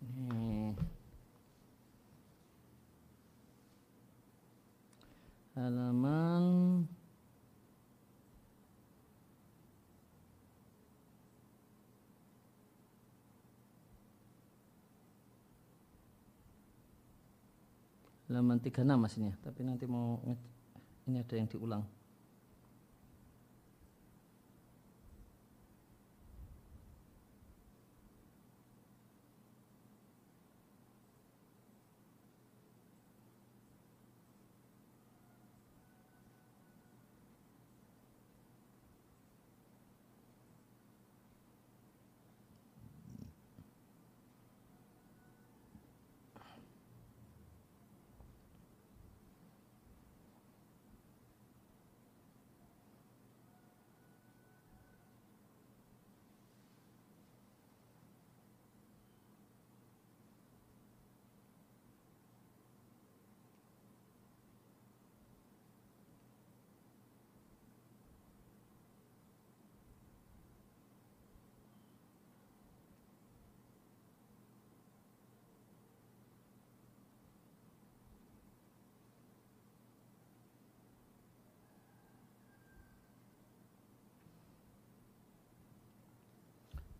Ini halaman halaman 36 mas ini tapi nanti mau ini ada yang diulang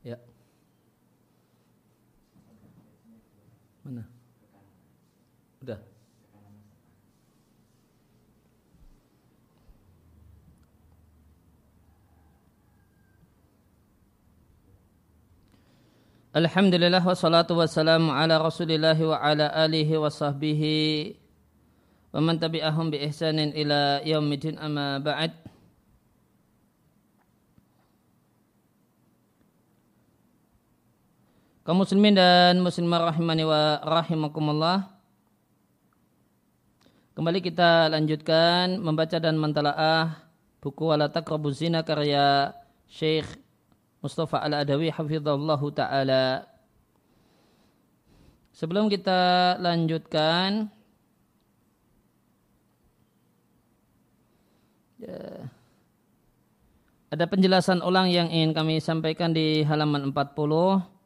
Ya. Mana? Udah. Alhamdulillah wassalatu wassalamu ala rasulillah wa ala alihi wa sahbihi wa man tabi'ahum bi ihsanin ila yaumidin amma ba'd kaum muslimin dan muslimah rahimani wa rahimakumullah kembali kita lanjutkan membaca dan mentalaah buku wala taqrabu zina karya Syekh Mustafa Al-Adawi hafizallahu taala. Sebelum kita lanjutkan ya, ada penjelasan ulang yang ingin kami sampaikan di halaman 40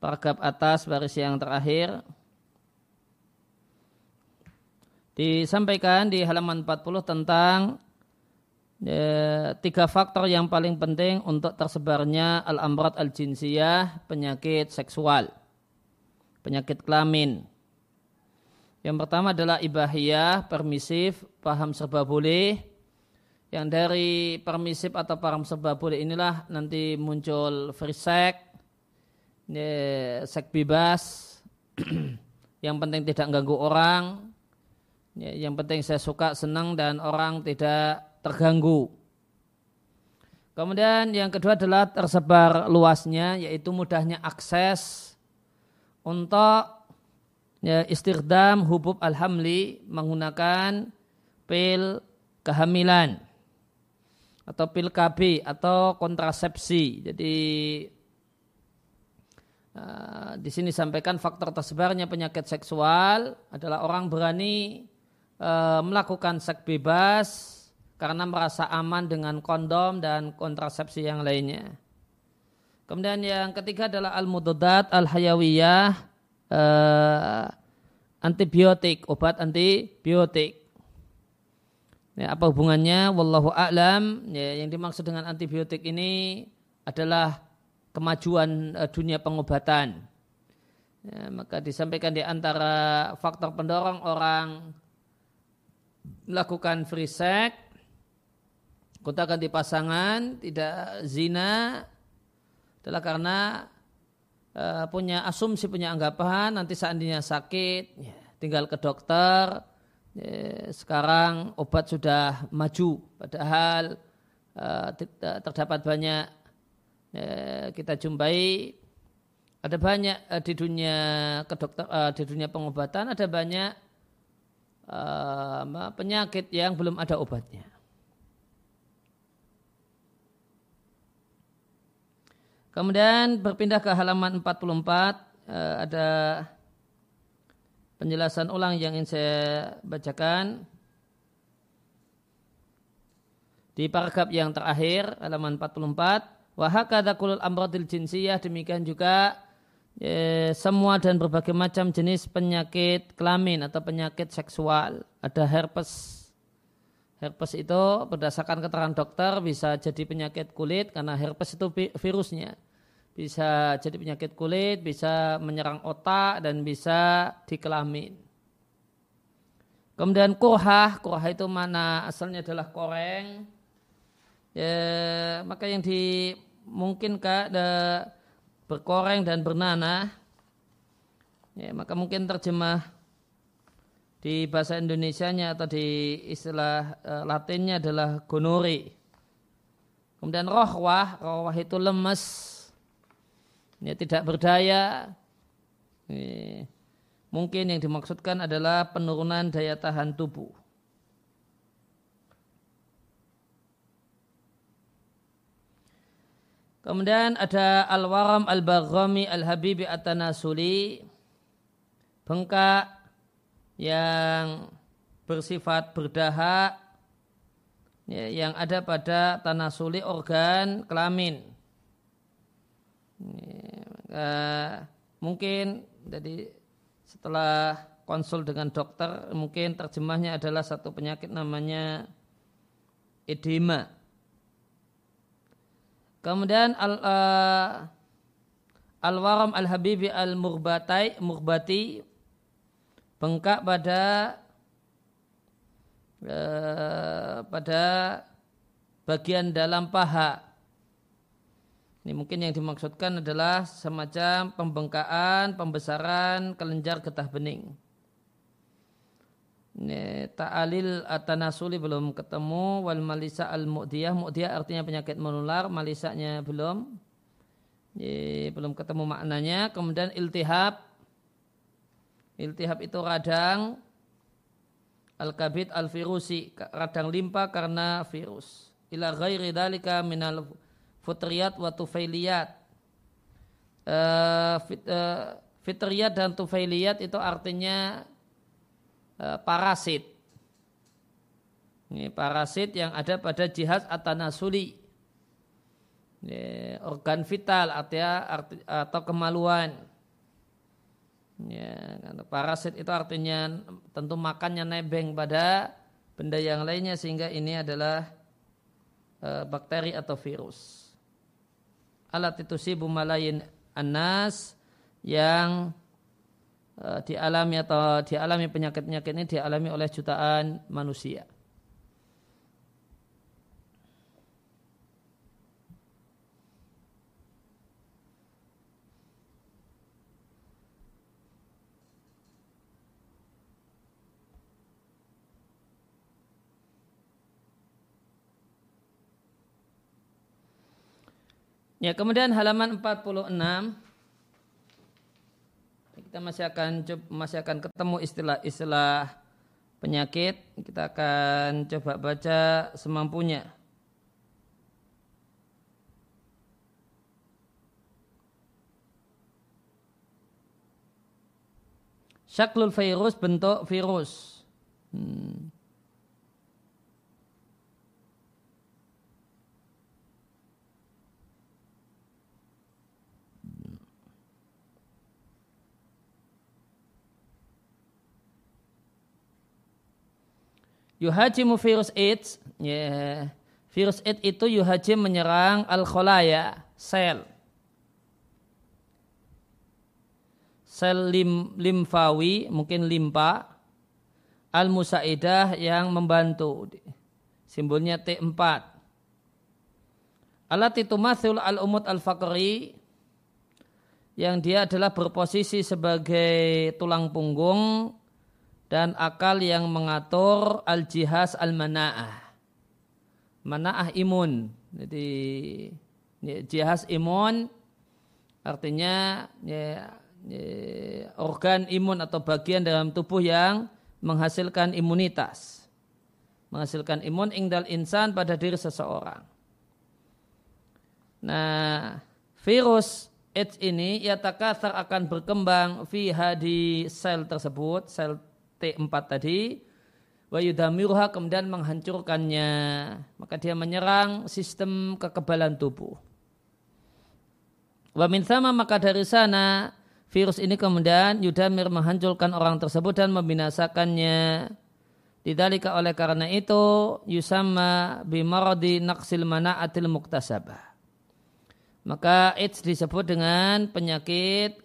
paragraf atas baris yang terakhir disampaikan di halaman 40 tentang ya, tiga faktor yang paling penting untuk tersebarnya al-amrat al-jinsiyah, penyakit seksual, penyakit kelamin. Yang pertama adalah ibahiyah, permisif, paham serba boleh. Yang dari permisif atau paham serba boleh inilah nanti muncul free sex, ya, seks bebas, yang penting tidak ganggu orang, ya, yang penting saya suka, senang dan orang tidak terganggu. Kemudian yang kedua adalah tersebar luasnya yaitu mudahnya akses untuk ya, istirdam hubub alhamli menggunakan pil kehamilan atau pil KB atau kontrasepsi. Jadi uh, di sini sampaikan faktor tersebarnya penyakit seksual adalah orang berani uh, melakukan seks bebas karena merasa aman dengan kondom dan kontrasepsi yang lainnya. Kemudian yang ketiga adalah al-mudadat al-hayawiyah eh, antibiotik, obat antibiotik. Ya, apa hubungannya? Wallahu a'lam. Ya, yang dimaksud dengan antibiotik ini adalah kemajuan eh, dunia pengobatan. Ya, maka disampaikan di antara faktor pendorong orang melakukan free sex Kota ganti pasangan, tidak zina, adalah karena uh, punya asumsi, punya anggapan, nanti seandainya sakit, ya, tinggal ke dokter, ya, sekarang obat sudah maju, padahal uh, terdapat banyak ya, kita jumpai ada banyak uh, di dunia kedokter uh, di dunia pengobatan ada banyak uh, penyakit yang belum ada obatnya. Kemudian berpindah ke halaman 44 eh, ada penjelasan ulang yang ingin saya bacakan di paragraf yang terakhir halaman 44 wa hakadha kulul amradil jinsiyah demikian juga ya, semua dan berbagai macam jenis penyakit kelamin atau penyakit seksual. Ada herpes. Herpes itu berdasarkan keterangan dokter bisa jadi penyakit kulit karena herpes itu virusnya. Bisa jadi penyakit kulit, bisa menyerang otak dan bisa di kelamin. Kemudian kurhah, kurhah itu mana asalnya adalah koreng. Ya, maka yang dimungkinkan berkoreng dan bernanah, ya, maka mungkin terjemah di bahasa Indonesianya atau di istilah uh, Latinnya adalah gonori. Kemudian rohwah, rohwah itu lemes, ya, tidak berdaya. Ya, mungkin yang dimaksudkan adalah penurunan daya tahan tubuh. Kemudian ada al-waram al-baghami al-habibi at-tanasuli. Bengkak yang bersifat berdahak ya, yang ada pada tanasuli organ kelamin. Ya, mungkin jadi setelah konsul dengan dokter mungkin terjemahnya adalah satu penyakit namanya edema Kemudian al uh, al-waram al-habibi al-murbatai murbati bengkak pada uh, pada bagian dalam paha. Ini mungkin yang dimaksudkan adalah semacam pembengkakan, pembesaran kelenjar getah bening. Ta'alil atanasuli belum ketemu wal malisa al mu'diyah. Mu'diyah artinya penyakit menular malisanya belum. Ye, belum ketemu maknanya. Kemudian iltihab. Iltihab itu radang. Al kabit al virusi radang limpa karena virus. Ila ghairi dalika minal futriyat wa tufailiyat. Uh, fit, uh, fitriyat dan tufailiyat itu artinya parasit. Ini parasit yang ada pada jihad atanasuli. Ini organ vital artinya arti, atau kemaluan. Ya, parasit itu artinya tentu makannya nebeng pada benda yang lainnya sehingga ini adalah e, bakteri atau virus. Alat itu si bumalayin anas yang Eh, dialami atau dialami penyakit-penyakit ini dialami oleh jutaan manusia. Ya, kemudian halaman 46 kita masih akan masih akan ketemu istilah-istilah penyakit. Kita akan coba baca semampunya. Syaklul virus bentuk virus. Hmm. Yuhajimu virus AIDS, ya, virus AIDS itu yuhajim menyerang al-kholaya, sel. Sel lim, limfawi, mungkin limpa, al-musaidah yang membantu. Simbolnya T4. Alat itu mathul al-umut al-fakri, yang dia adalah berposisi sebagai tulang punggung dan akal yang mengatur al-jihaz al-mana'ah. Mana'ah imun. Jadi ya, jihaz imun artinya ya, ya, organ imun atau bagian dalam tubuh yang menghasilkan imunitas. Menghasilkan imun ingdal insan pada diri seseorang. Nah, virus AIDS ini ya takathar akan berkembang fi di sel tersebut, sel T4 tadi wa yudamiruha kemudian menghancurkannya maka dia menyerang sistem kekebalan tubuh wa min sama maka dari sana virus ini kemudian yudamir menghancurkan orang tersebut dan membinasakannya. Didalika oleh karena itu yusama bimarodi naksil manaatil muktasabah. Maka AIDS disebut dengan penyakit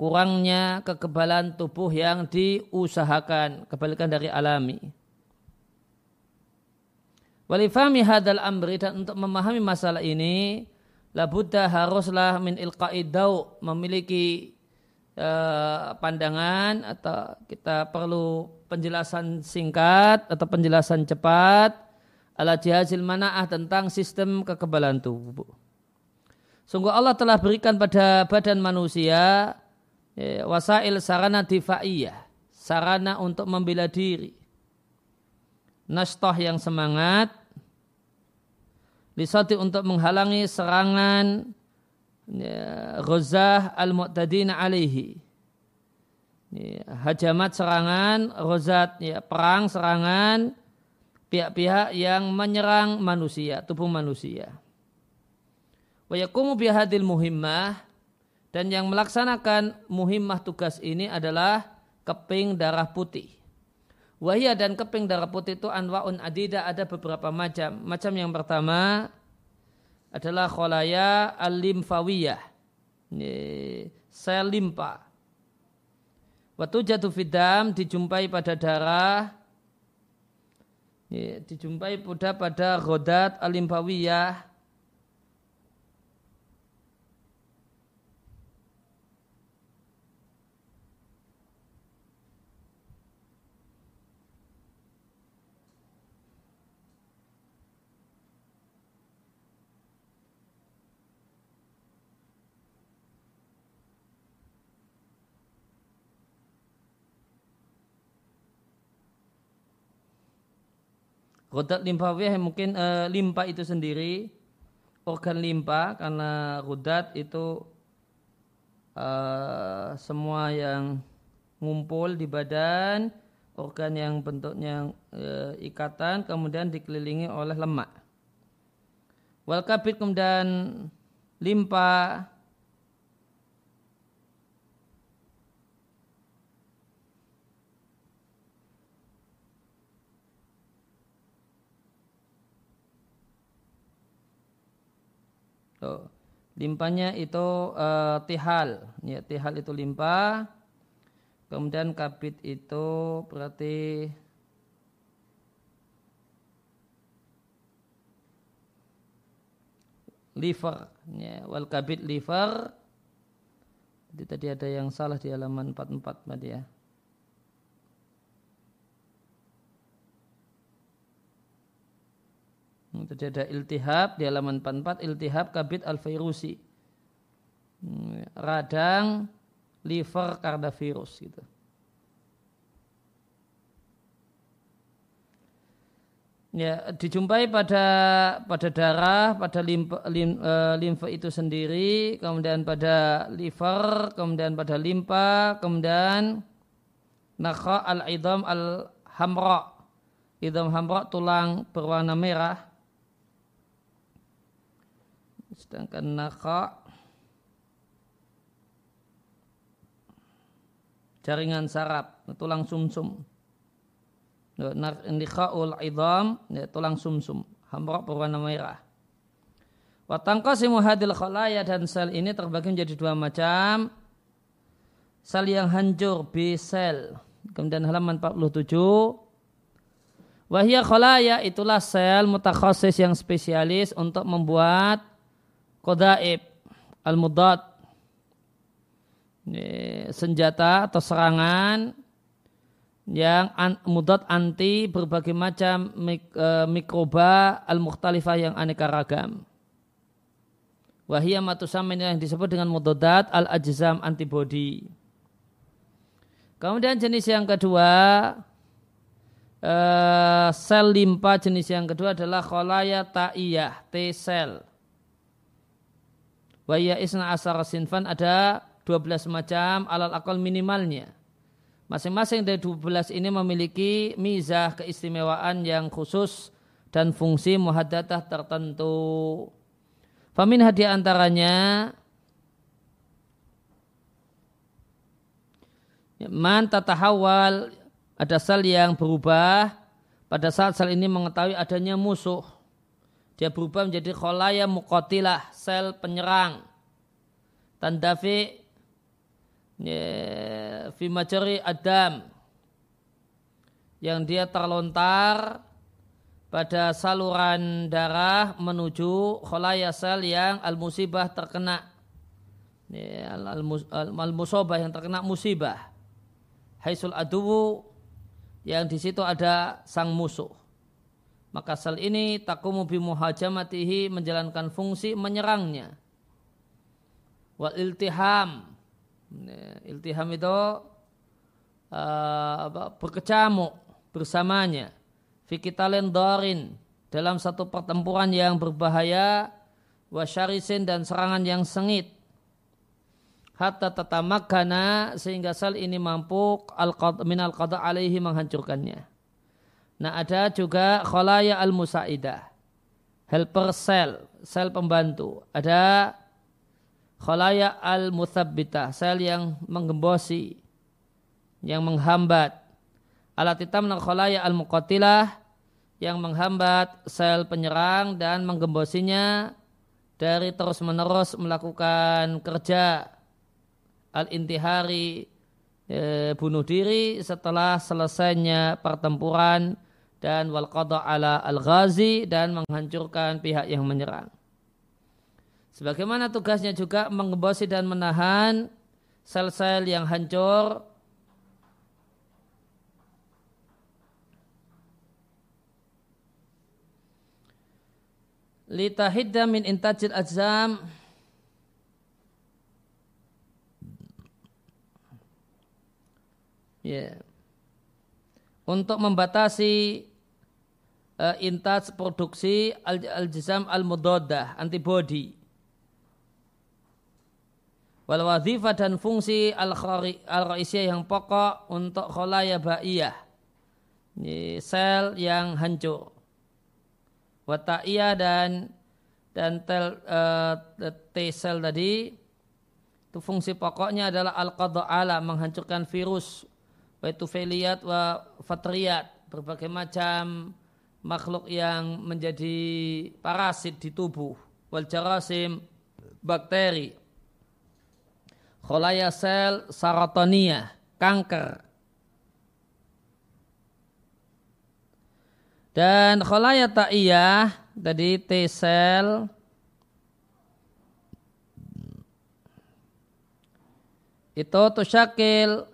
kurangnya kekebalan tubuh yang diusahakan, kebalikan dari alami. Walifami hadal amri dan untuk memahami masalah ini, labudda haruslah min ilqa'idau memiliki uh, pandangan atau kita perlu penjelasan singkat atau penjelasan cepat ala jihazil mana'ah tentang sistem kekebalan tubuh. Sungguh Allah telah berikan pada badan manusia wasail sarana difaiyah, sarana untuk membela diri. Nastoh yang semangat, lisati untuk menghalangi serangan ya, Rozah al-Mu'tadina alaihi. Ya, hajamat serangan, rozat ya, perang serangan pihak-pihak yang menyerang manusia, tubuh manusia. Wa yakumu bihadil muhimmah dan yang melaksanakan muhimmah tugas ini adalah keping darah putih. Wahia dan keping darah putih itu anwa'un adida ada beberapa macam. Macam yang pertama adalah kholaya al-limfawiyah. Sel limpa. Waktu jatuh fidam dijumpai pada darah, dijumpai pada pada rodat al-limfawiyah, Rodat limfawiyah mungkin uh, limpa itu sendiri organ limpa karena rodat itu uh, semua yang ngumpul di badan organ yang bentuknya uh, ikatan kemudian dikelilingi oleh lemak. Wal kabit kemudian limpa So, limpanya itu uh, tihal, ya tihal itu limpa. Kemudian kabit itu berarti liver, ya, wal kabit liver. Jadi tadi ada yang salah di halaman 44 tadi ya. Tadi ada iltihab di halaman 44 iltihab kabit al-virusi. Hmm, radang liver karena virus gitu. Ya, dijumpai pada pada darah, pada limfa, lim, uh, limfa itu sendiri, kemudian pada liver, kemudian pada limpa, kemudian nakha al-idam al-hamra. Idam hamra tulang berwarna merah Sedangkan naka jaringan saraf, tulang sumsum. Nikhaul idam, ya, tulang sumsum. Hamra berwarna merah. Watangkasimu hadil khalaya dan sel ini terbagi menjadi dua macam. Sel yang hancur, B sel. Kemudian halaman 47. Wahia khalaya itulah sel mutakhasis yang spesialis untuk membuat kodaib al-mudad senjata atau serangan yang an, mudad anti berbagai macam mik, e, mikroba al-mukhtalifah yang aneka ragam. Wahia matusamin yang disebut dengan mudadat al-ajzam antibody. Kemudian jenis yang kedua, e, sel limpa jenis yang kedua adalah kholaya ta'iyah, T sel. Waya isna asara sinfan ada 12 macam alal akal minimalnya. Masing-masing dari 12 ini memiliki mizah keistimewaan yang khusus dan fungsi muhaddatah tertentu. Famin hadiah antaranya Ya, man tatahawal ada sel yang berubah pada saat sel ini mengetahui adanya musuh. Dia berubah menjadi kholaya mukotilah, sel penyerang. Tandafi ya, fimajari adam yang dia terlontar pada saluran darah menuju kholaya sel yang al-musibah terkena ya, al-musabah yang terkena musibah haisul aduwu yang di situ ada sang musuh. Maka sel ini takumu bimuhajamatihi menjalankan fungsi menyerangnya. Wal iltiham. Iltiham itu uh, berkecamuk bersamanya. Fikitalen dorin dalam satu pertempuran yang berbahaya wasyarisin dan serangan yang sengit hatta tatamakana sehingga sel ini mampu al minal qada alaihi menghancurkannya. Nah ada juga kholaya al musaidah helper sel sel pembantu. Ada kholaya al muthabbitah sel yang menggembosi yang menghambat. Alat hitam kholaya al muqatilah yang menghambat sel penyerang dan menggembosinya dari terus menerus melakukan kerja. Al-intihari e, bunuh diri setelah selesainya pertempuran dan wal ala al-ghazi dan menghancurkan pihak yang menyerang. Sebagaimana tugasnya juga menggembosi dan menahan sel-sel yang hancur. Litahidda min intajil ajzam. Ya. Untuk membatasi uh, intas produksi al-jisam al-mudadah antibody wal wadhifah dan fungsi al-raisiyah yang pokok untuk kholaya ba'iyah. Sel yang hancur. Wata'iyah dan dan tel, uh, T sel tadi itu fungsi pokoknya adalah al-qada'ala menghancurkan virus Waitufeliat wa fatriyat berbagai macam makhluk yang menjadi parasit di tubuh. Wal jarasim bakteri. Kholaya sel saratonia kanker. Dan kholaya ta'iyah tadi T sel. Itu tusyakil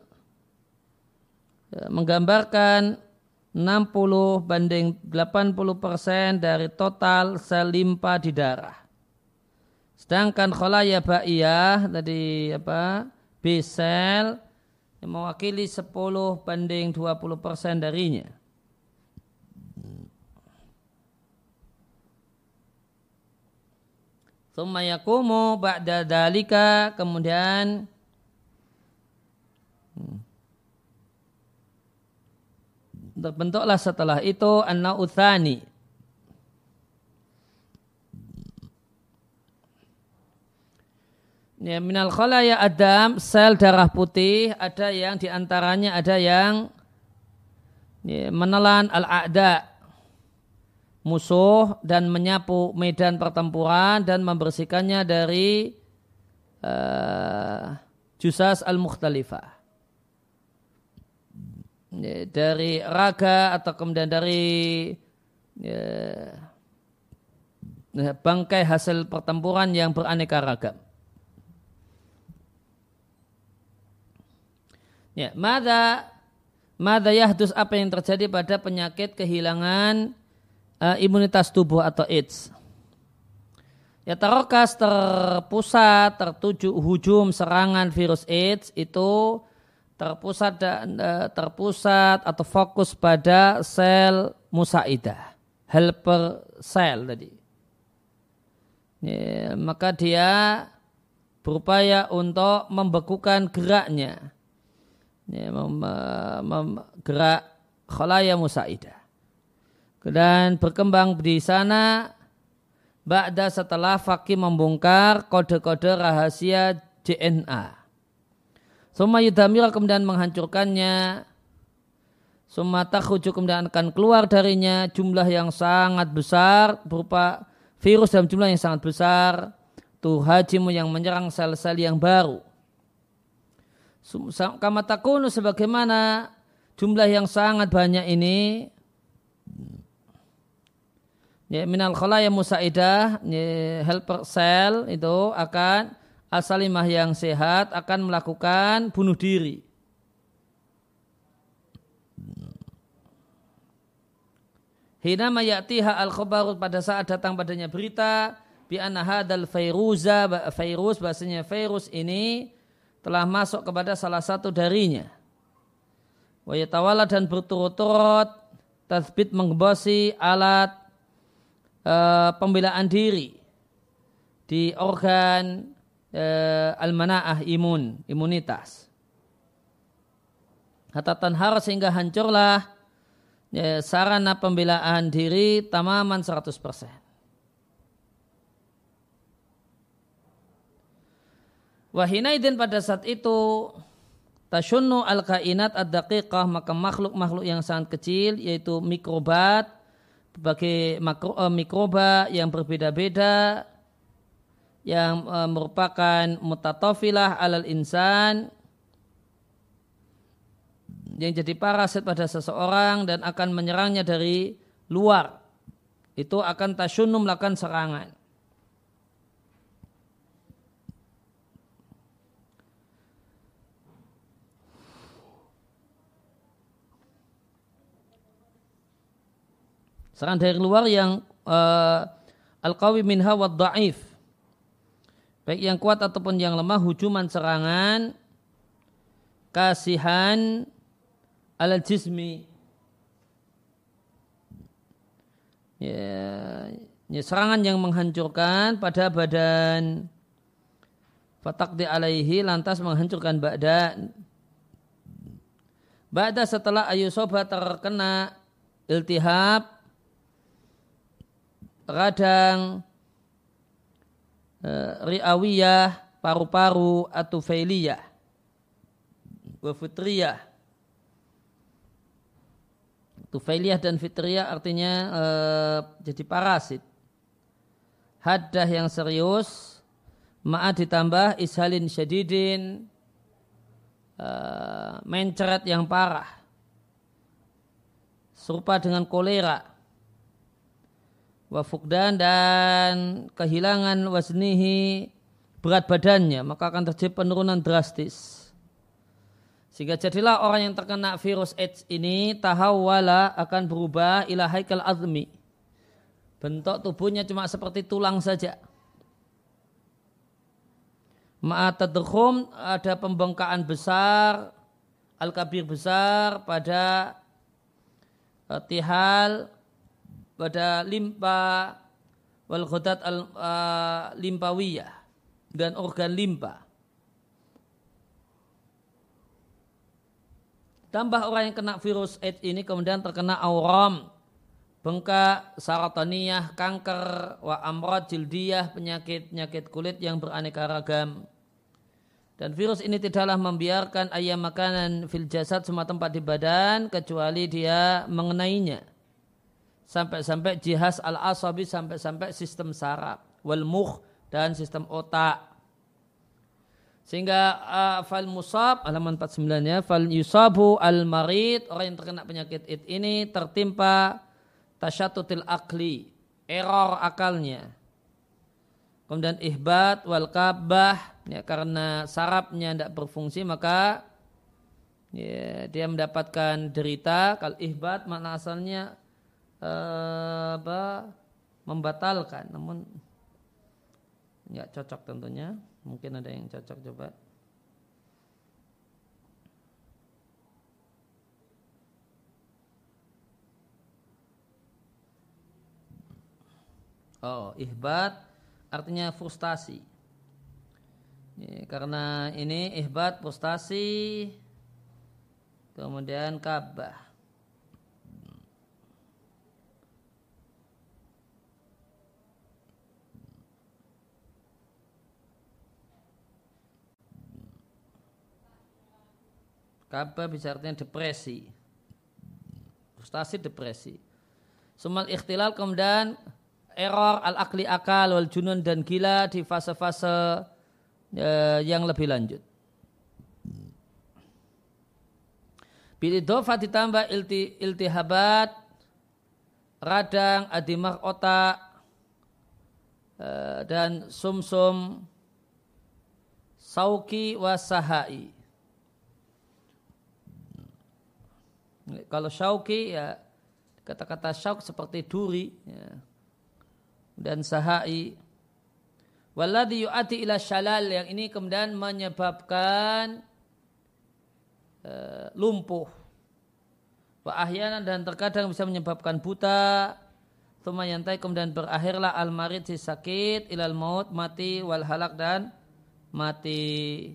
Ya, menggambarkan 60 banding 80 persen dari total sel limpa di darah. Sedangkan kholaya ba'iyah tadi apa B sel yang mewakili 10 banding 20 persen darinya. Thumma yakumu ba'da dalika kemudian terbentuklah setelah itu an-nau'thani. Ya, minal khalaya adam sel darah putih ada yang di antaranya ada yang ya, menelan al-a'da musuh dan menyapu medan pertempuran dan membersihkannya dari uh, jusas al-mukhtalifah ya, dari raga atau kemudian dari ya, ya, bangkai hasil pertempuran yang beraneka ragam. Ya, mada mada yahdus apa yang terjadi pada penyakit kehilangan uh, imunitas tubuh atau AIDS. Ya tarokas terpusat, tertuju hujum serangan virus AIDS itu terpusat dan uh, terpusat atau fokus pada sel musaidah, helper sel tadi. Ya, maka dia berupaya untuk membekukan geraknya, ya, mem, mem, gerak khalaya musaidah. Dan berkembang di sana Ba'da setelah Fakih membongkar kode-kode rahasia JNA Summa yudamira kemudian menghancurkannya. Summa takhruju kemudian akan keluar darinya jumlah yang sangat besar berupa virus dalam jumlah yang sangat besar. Tuhajimu yang menyerang sel-sel yang baru. Kama takunu sebagaimana jumlah yang sangat banyak ini ya, minal khalaya musaidah ya, helper cell itu akan asalimah yang sehat akan melakukan bunuh diri. Hina mayatiha al khobaru pada saat datang padanya berita bi anna hadal fairuza virus bahasanya virus ini telah masuk kepada salah satu darinya. Wa yatawala dan berturut-turut tasbit mengebosi alat uh, pembelaan diri di organ uh, al-mana'ah imun, imunitas. Hatta tanhar sehingga hancurlah ya, sarana pembelaan diri tamaman 100%. Wahinaidin pada saat itu tasyunnu al kainat ad daqiqah maka makhluk-makhluk yang sangat kecil yaitu mikrobat berbagai makro, uh, mikroba yang berbeda-beda yang uh, merupakan mutatofilah alal insan yang jadi parasit pada seseorang dan akan menyerangnya dari luar itu akan tasyunnu melakukan serangan Serangan dari luar yang uh, al-qawi minha wa da'if. Baik yang kuat ataupun yang lemah hujuman serangan kasihan al jismi. Ya, ya, serangan yang menghancurkan pada badan fatakdi alaihi lantas menghancurkan badan Ba'da setelah ayusoba terkena iltihab radang riawiyah, paru-paru, atau failiyah, wafitriyah. Tufailiyah dan fitriyah artinya uh, jadi parasit. Haddah yang serius, ma'ad ditambah ishalin syadidin, uh, mencret yang parah. Serupa dengan kolera wafukdan dan kehilangan wasnihi berat badannya maka akan terjadi penurunan drastis. Sehingga jadilah orang yang terkena virus AIDS ini tahawala akan berubah ila haikal azmi. Bentuk tubuhnya cuma seperti tulang saja. Ma'atadkhum ada pembengkakan besar al-kabir besar pada eh, tihal pada limpa wal khodat al uh, limpawiyah dan organ limpa. Tambah orang yang kena virus AIDS ini kemudian terkena auram, bengkak, sarataniyah, kanker, wa amrod, jildiyah, penyakit-penyakit kulit yang beraneka ragam. Dan virus ini tidaklah membiarkan ayam makanan fil jasad semua tempat di badan kecuali dia mengenainya sampai-sampai jihaz al-asabi sampai-sampai sistem saraf wal mukh dan sistem otak. Sehingga uh, fal musab halaman 49 ya fal yusabu al marid orang yang terkena penyakit it ini tertimpa tasyatutil akli error akalnya. Kemudian ihbat wal kabah ya karena sarafnya tidak berfungsi maka ya, dia mendapatkan derita. Kalau ihbat makna asalnya apa, membatalkan namun nggak cocok tentunya mungkin ada yang cocok coba Oh, ihbat artinya frustasi. Ya, karena ini ihbat frustasi kemudian kabah. Kaba bisa artinya depresi. Frustasi depresi. Sumal ikhtilal kemudian error al-akli akal wal junun dan gila di fase-fase uh, yang lebih lanjut. Bilidofa ditambah ilti, iltihabat, radang, adimah otak, uh, dan sumsum sauki wasahai. Kalau syauki ya kata-kata syauk seperti duri ya. dan sahai. Waladhi yu'ati ila syalal yang ini kemudian menyebabkan uh, lumpuh. Wa ahyanan dan terkadang bisa menyebabkan buta. Tuma yantai kemudian berakhirlah al-marid si sakit ilal maut mati wal halak dan mati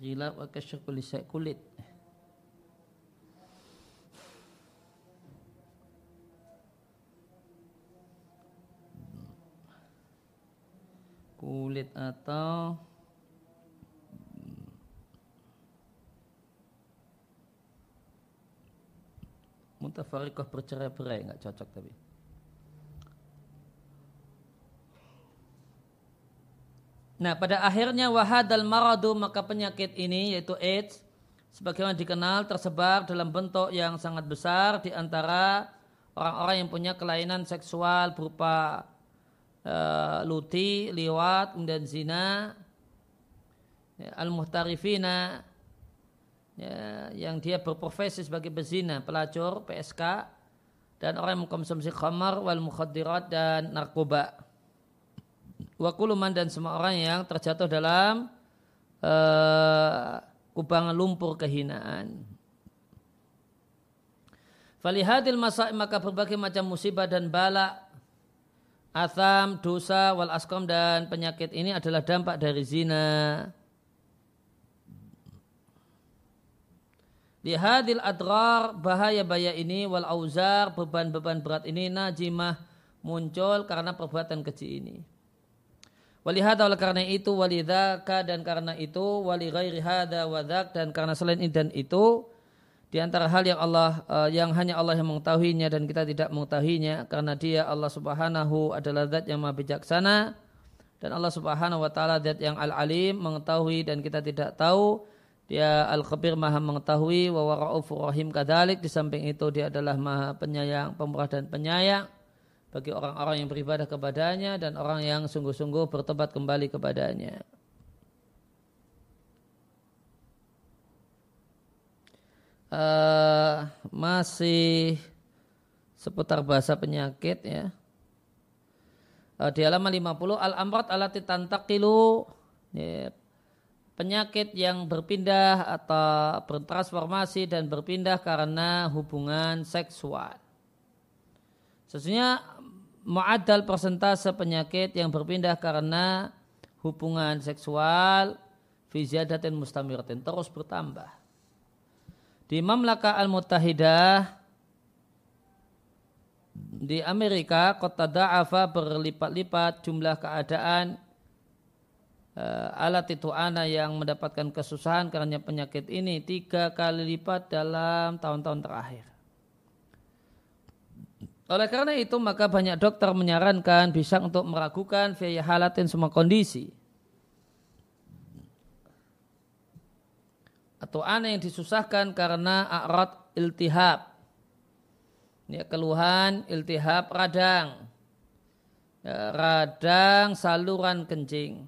Ghilab wa kasyaf kulisai kulit. Kulit atau mutafarikah bercerai-berai nggak cocok tapi. Nah pada akhirnya wahadal maradu maka penyakit ini yaitu AIDS sebagaimana dikenal tersebar dalam bentuk yang sangat besar di antara orang-orang yang punya kelainan seksual berupa uh, luti, liwat, dan zina, ya, al-muhtarifina ya, yang dia berprofesi sebagai bezina, pelacur, PSK, dan orang yang mengkonsumsi khamar, wal mukhadirat dan narkoba wakuluman dan semua orang yang terjatuh dalam uh, kubangan lumpur kehinaan. Falihadil masa maka berbagai macam musibah dan bala, atham, dosa, wal askom dan penyakit ini adalah dampak dari zina. Lihadil adrar bahaya bahaya ini wal auzar beban-beban berat ini najimah muncul karena perbuatan keji ini. Walihada oleh karena itu walidaka dan karena itu wali ghairi hada wadak dan karena selain ini dan itu di antara hal yang Allah uh, yang hanya Allah yang mengetahuinya dan kita tidak mengetahuinya karena dia Allah Subhanahu adalah zat yang maha bijaksana dan Allah Subhanahu wa taala zat yang al-alim mengetahui dan kita tidak tahu dia al-khabir maha mengetahui wa rahim kadalik di samping itu dia adalah maha penyayang pemurah dan penyayang bagi orang-orang yang beribadah kepadanya dan orang yang sungguh-sungguh bertobat kembali kepadanya. Uh, masih seputar bahasa penyakit ya. Uh, di halaman 50 al-amrat alati tantakilu ya, penyakit yang berpindah atau bertransformasi dan berpindah karena hubungan seksual. Sesungguhnya mu'adal persentase penyakit yang berpindah karena hubungan seksual fiziyadatin mustamiratin terus bertambah. Di Mamlaka Al-Mutahidah di Amerika kota da'afa berlipat-lipat jumlah keadaan uh, alat itu ana yang mendapatkan kesusahan karena penyakit ini tiga kali lipat dalam tahun-tahun terakhir. Oleh karena itu maka banyak dokter menyarankan bisa untuk meragukan via halatin semua kondisi. Atau aneh yang disusahkan karena akrat iltihab. Ya, keluhan iltihab radang. Ya, radang saluran kencing.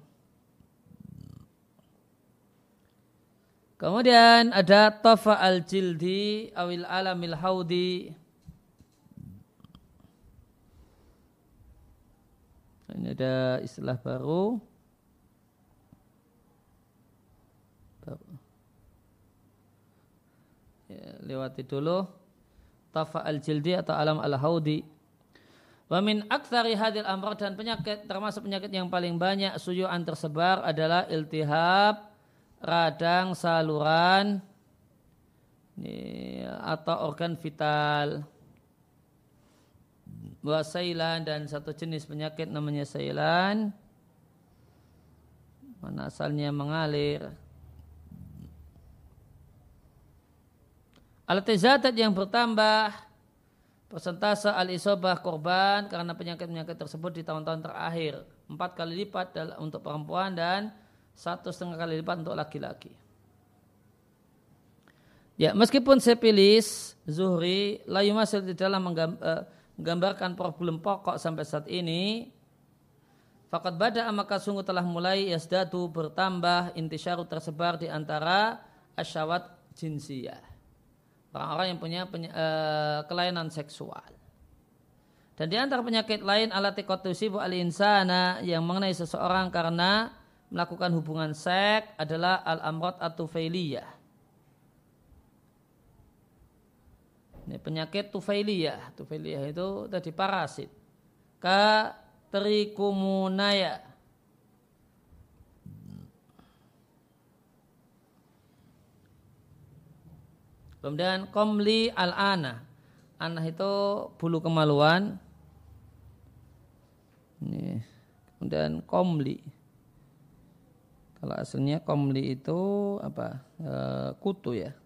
Kemudian ada tofa al jildi awil alamil haudi ini ada istilah baru. Ya, lewati dulu. Tafa al-jildi atau alam al-haudi. Wa min aktsari hadil amr dan penyakit termasuk penyakit yang paling banyak suyuan tersebar adalah iltihab radang saluran ini, atau organ vital wasailan dan satu jenis penyakit namanya sailan. Mana asalnya mengalir. Alat zatat yang bertambah persentase al-isobah korban karena penyakit-penyakit tersebut di tahun-tahun terakhir. Empat kali lipat untuk perempuan dan satu setengah kali lipat untuk laki-laki. Ya, meskipun sepilis Zuhri layu masih di dalam eh, menggambarkan problem pokok sampai saat ini, fakat bada maka sungguh telah mulai yasdatu bertambah intisyaru tersebar di antara asyawat jinsiyah. Orang-orang yang punya peny- uh, kelainan seksual. Dan di antara penyakit lain alatikotusibu al-insana yang mengenai seseorang karena melakukan hubungan seks adalah al-amrot atau failiyah. Ini penyakit tufailiyah. Tufailiyah itu tadi parasit. Ka trikumunaya. Kemudian komli al-ana. Anah itu bulu kemaluan. Ini. Kemudian komli. Kalau aslinya komli itu apa? E, kutu ya.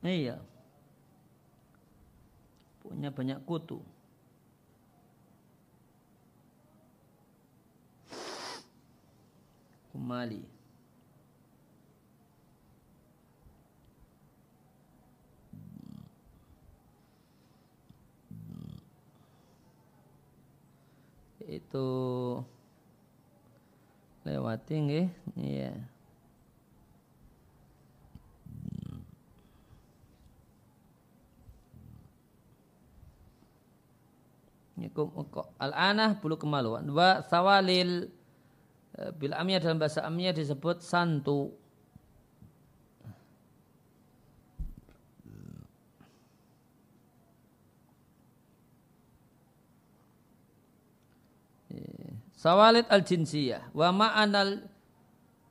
Iya. Punya banyak kutu. Kumali. itu lewati nggih iya Al-anah bulu kemaluan. Wa sawalil eh, bil amiyah dalam bahasa amiyah disebut santu. Sawalid al-jinsiyah. Wa ma'anal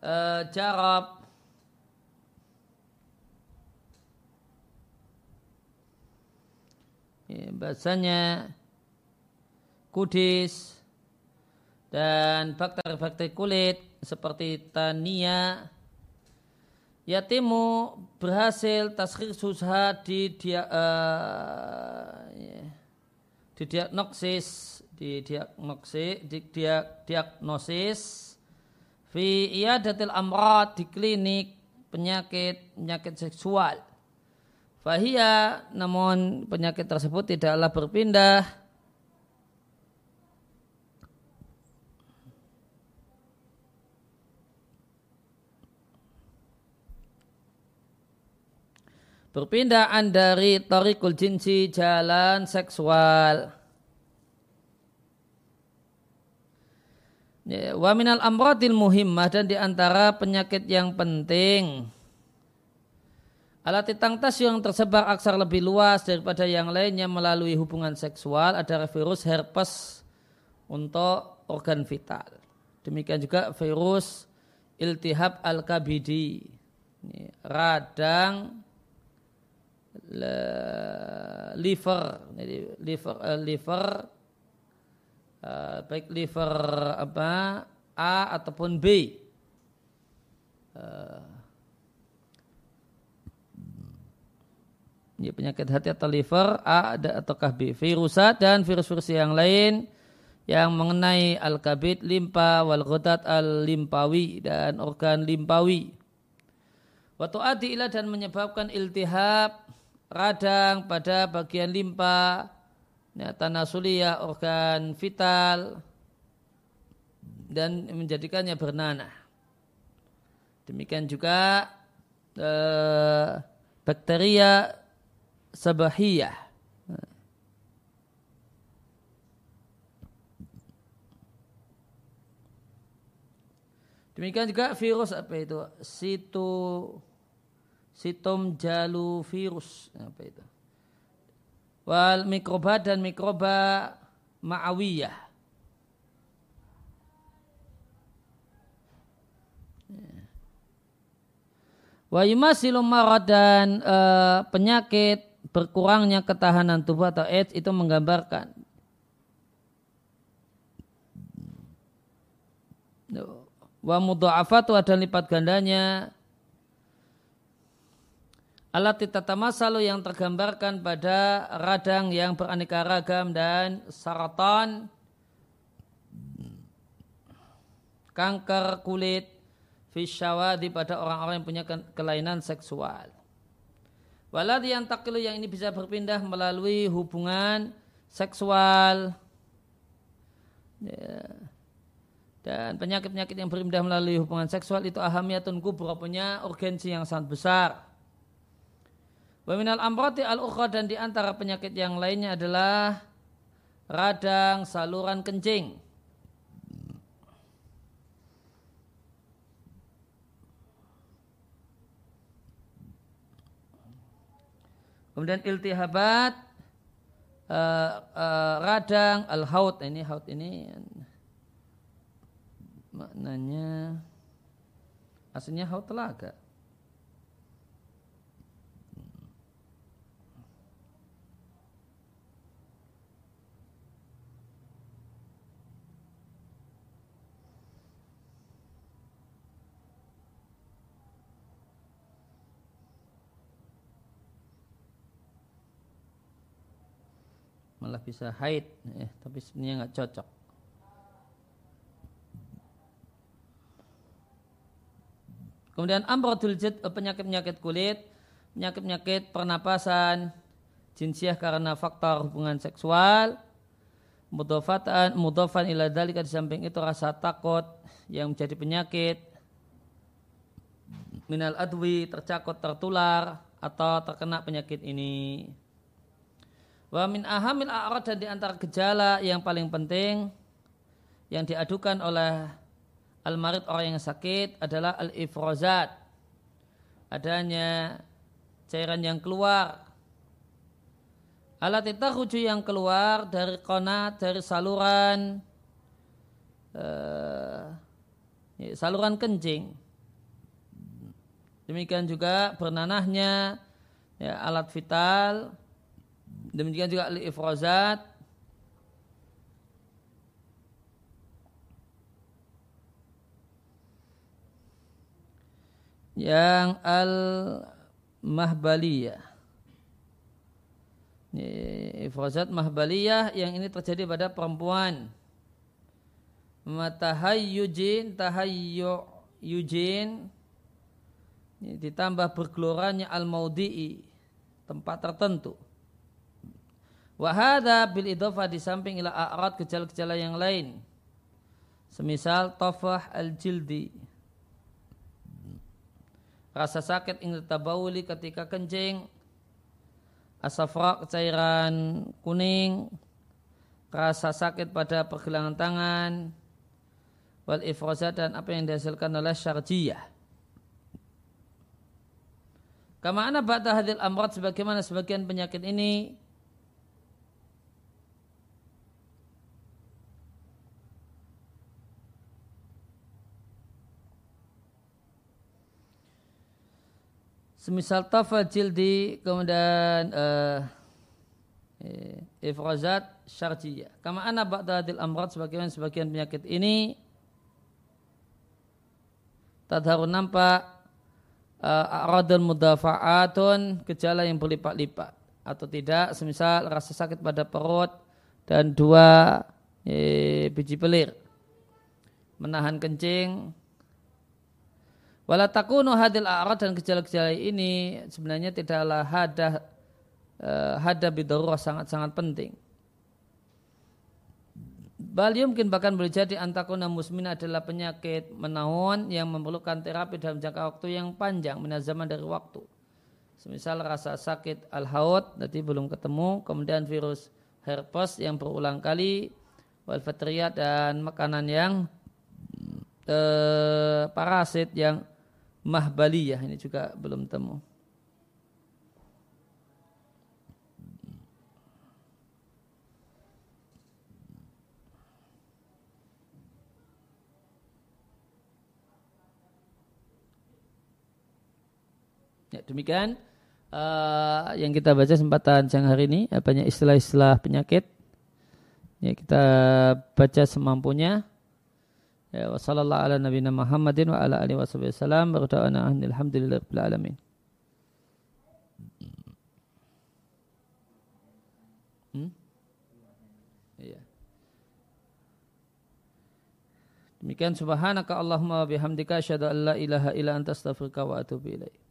uh, jarab. Ya, bahasanya kudis dan bakteri-bakteri kulit seperti tania yatimu berhasil taskhir susah di dia uh, di diagnosis di diagnosis di diagnosis. Fi iyadatil amrad di klinik penyakit penyakit seksual. Fahia namun penyakit tersebut tidaklah berpindah berpindahan dari tarikul jinsi jalan seksual. Ya, wa minal amradil muhimmah dan di antara penyakit yang penting. Alat tas yang tersebar aksar lebih luas daripada yang lainnya melalui hubungan seksual adalah virus herpes untuk organ vital. Demikian juga virus iltihab al-kabidi, radang liver, liver, eh, liver uh, baik liver apa A ataupun B. Uh, ya, penyakit hati atau liver A ataukah B. Virusat dan virus-virus yang lain yang mengenai al-kabid, limpa, wal ghudat al-limpawi dan organ limpawi. Waktu adilah dan menyebabkan iltihab radang pada bagian limpa ya, tanah sulia organ vital dan menjadikannya bernanah. Demikian juga eh, bakteria sabahiyah. Demikian juga virus apa itu? Situ sitom jalu virus apa itu? Wal mikroba dan mikroba ma'awiyah. Wa yumasilu marad dan e, penyakit berkurangnya ketahanan tubuh atau AIDS itu menggambarkan wa mudha'afatu ada lipat gandanya alat masalu yang tergambarkan pada radang yang beraneka ragam dan saratan kanker kulit fisyawadi pada orang-orang yang punya kelainan seksual. Walad yang takilu yang ini bisa berpindah melalui hubungan seksual. Ya. Dan penyakit-penyakit yang berpindah melalui hubungan seksual itu ahamiyatun kubra punya urgensi yang sangat besar. Waminal amrati al dan di antara penyakit yang lainnya adalah radang saluran kencing. Kemudian iltihabat uh, uh, radang al-haut ini haut ini maknanya aslinya haut telaga. Malah bisa haid. Ya, tapi sebenarnya nggak cocok. Kemudian amrodul jid eh, penyakit-penyakit kulit penyakit-penyakit pernapasan jinsiah karena faktor hubungan seksual mudofatan mudofan ila dalika di samping itu rasa takut yang menjadi penyakit minal adwi tercakut tertular atau terkena penyakit ini Wa min ahamil a'rad dan di antara gejala yang paling penting yang diadukan oleh al-marid orang yang sakit adalah al-ifrozat. Adanya cairan yang keluar. Alat rujuk yang keluar dari konat, dari saluran uh, saluran kencing. Demikian juga bernanahnya ya, alat vital Demikian juga al-ifrazat yang al-mahbaliyah. Ifrazat mahbaliyah yang ini terjadi pada perempuan. Matahayyujin, tahayyujin ditambah bergeloranya al-maudi'i tempat tertentu. Wahada bil idhofah di samping ila a'rad gejala-gejala yang lain. Semisal tofah al-jildi. Rasa sakit ingin tabawuli ketika kencing. Asafra cairan kuning. Rasa sakit pada pergelangan tangan. Wal ifrozat dan apa yang dihasilkan oleh syarjiyah. Kama ana ba'da hadil amrat sebagaimana sebagian penyakit ini semisal tafal jildi kemudian uh, ifrazat syarjiyah. Kama ana ba'da hadil amrat sebagaimana sebagian penyakit ini tadharun nampak uh, aradun mudafa'atun gejala yang berlipat-lipat atau tidak semisal rasa sakit pada perut dan dua eh, biji pelir menahan kencing Wala takunu hadil a'rad dan gejala-gejala ini sebenarnya tidaklah hada uh, hada bidurah sangat-sangat penting. Bal mungkin bahkan boleh jadi antakuna musmin adalah penyakit menaun yang memerlukan terapi dalam jangka waktu yang panjang, zaman dari waktu. Semisal rasa sakit al-haud, tadi belum ketemu, kemudian virus herpes yang berulang kali, walfatriyat dan makanan yang eh, parasit yang mahbaliyah ini juga belum temu. Ya, demikian uh, yang kita baca sempatan siang hari ini banyak istilah-istilah penyakit. Ya, kita baca semampunya. Ya, wassalamualaikum ala nabiyina Muhammadin wa ala alihi wasallam. Berdoa alhamdulillahirabbil alamin. Hmm? Iya. Demikian subhanaka Allahumma bihamdika asyhadu an la ilaha illa anta astaghfiruka wa atubu ilaik.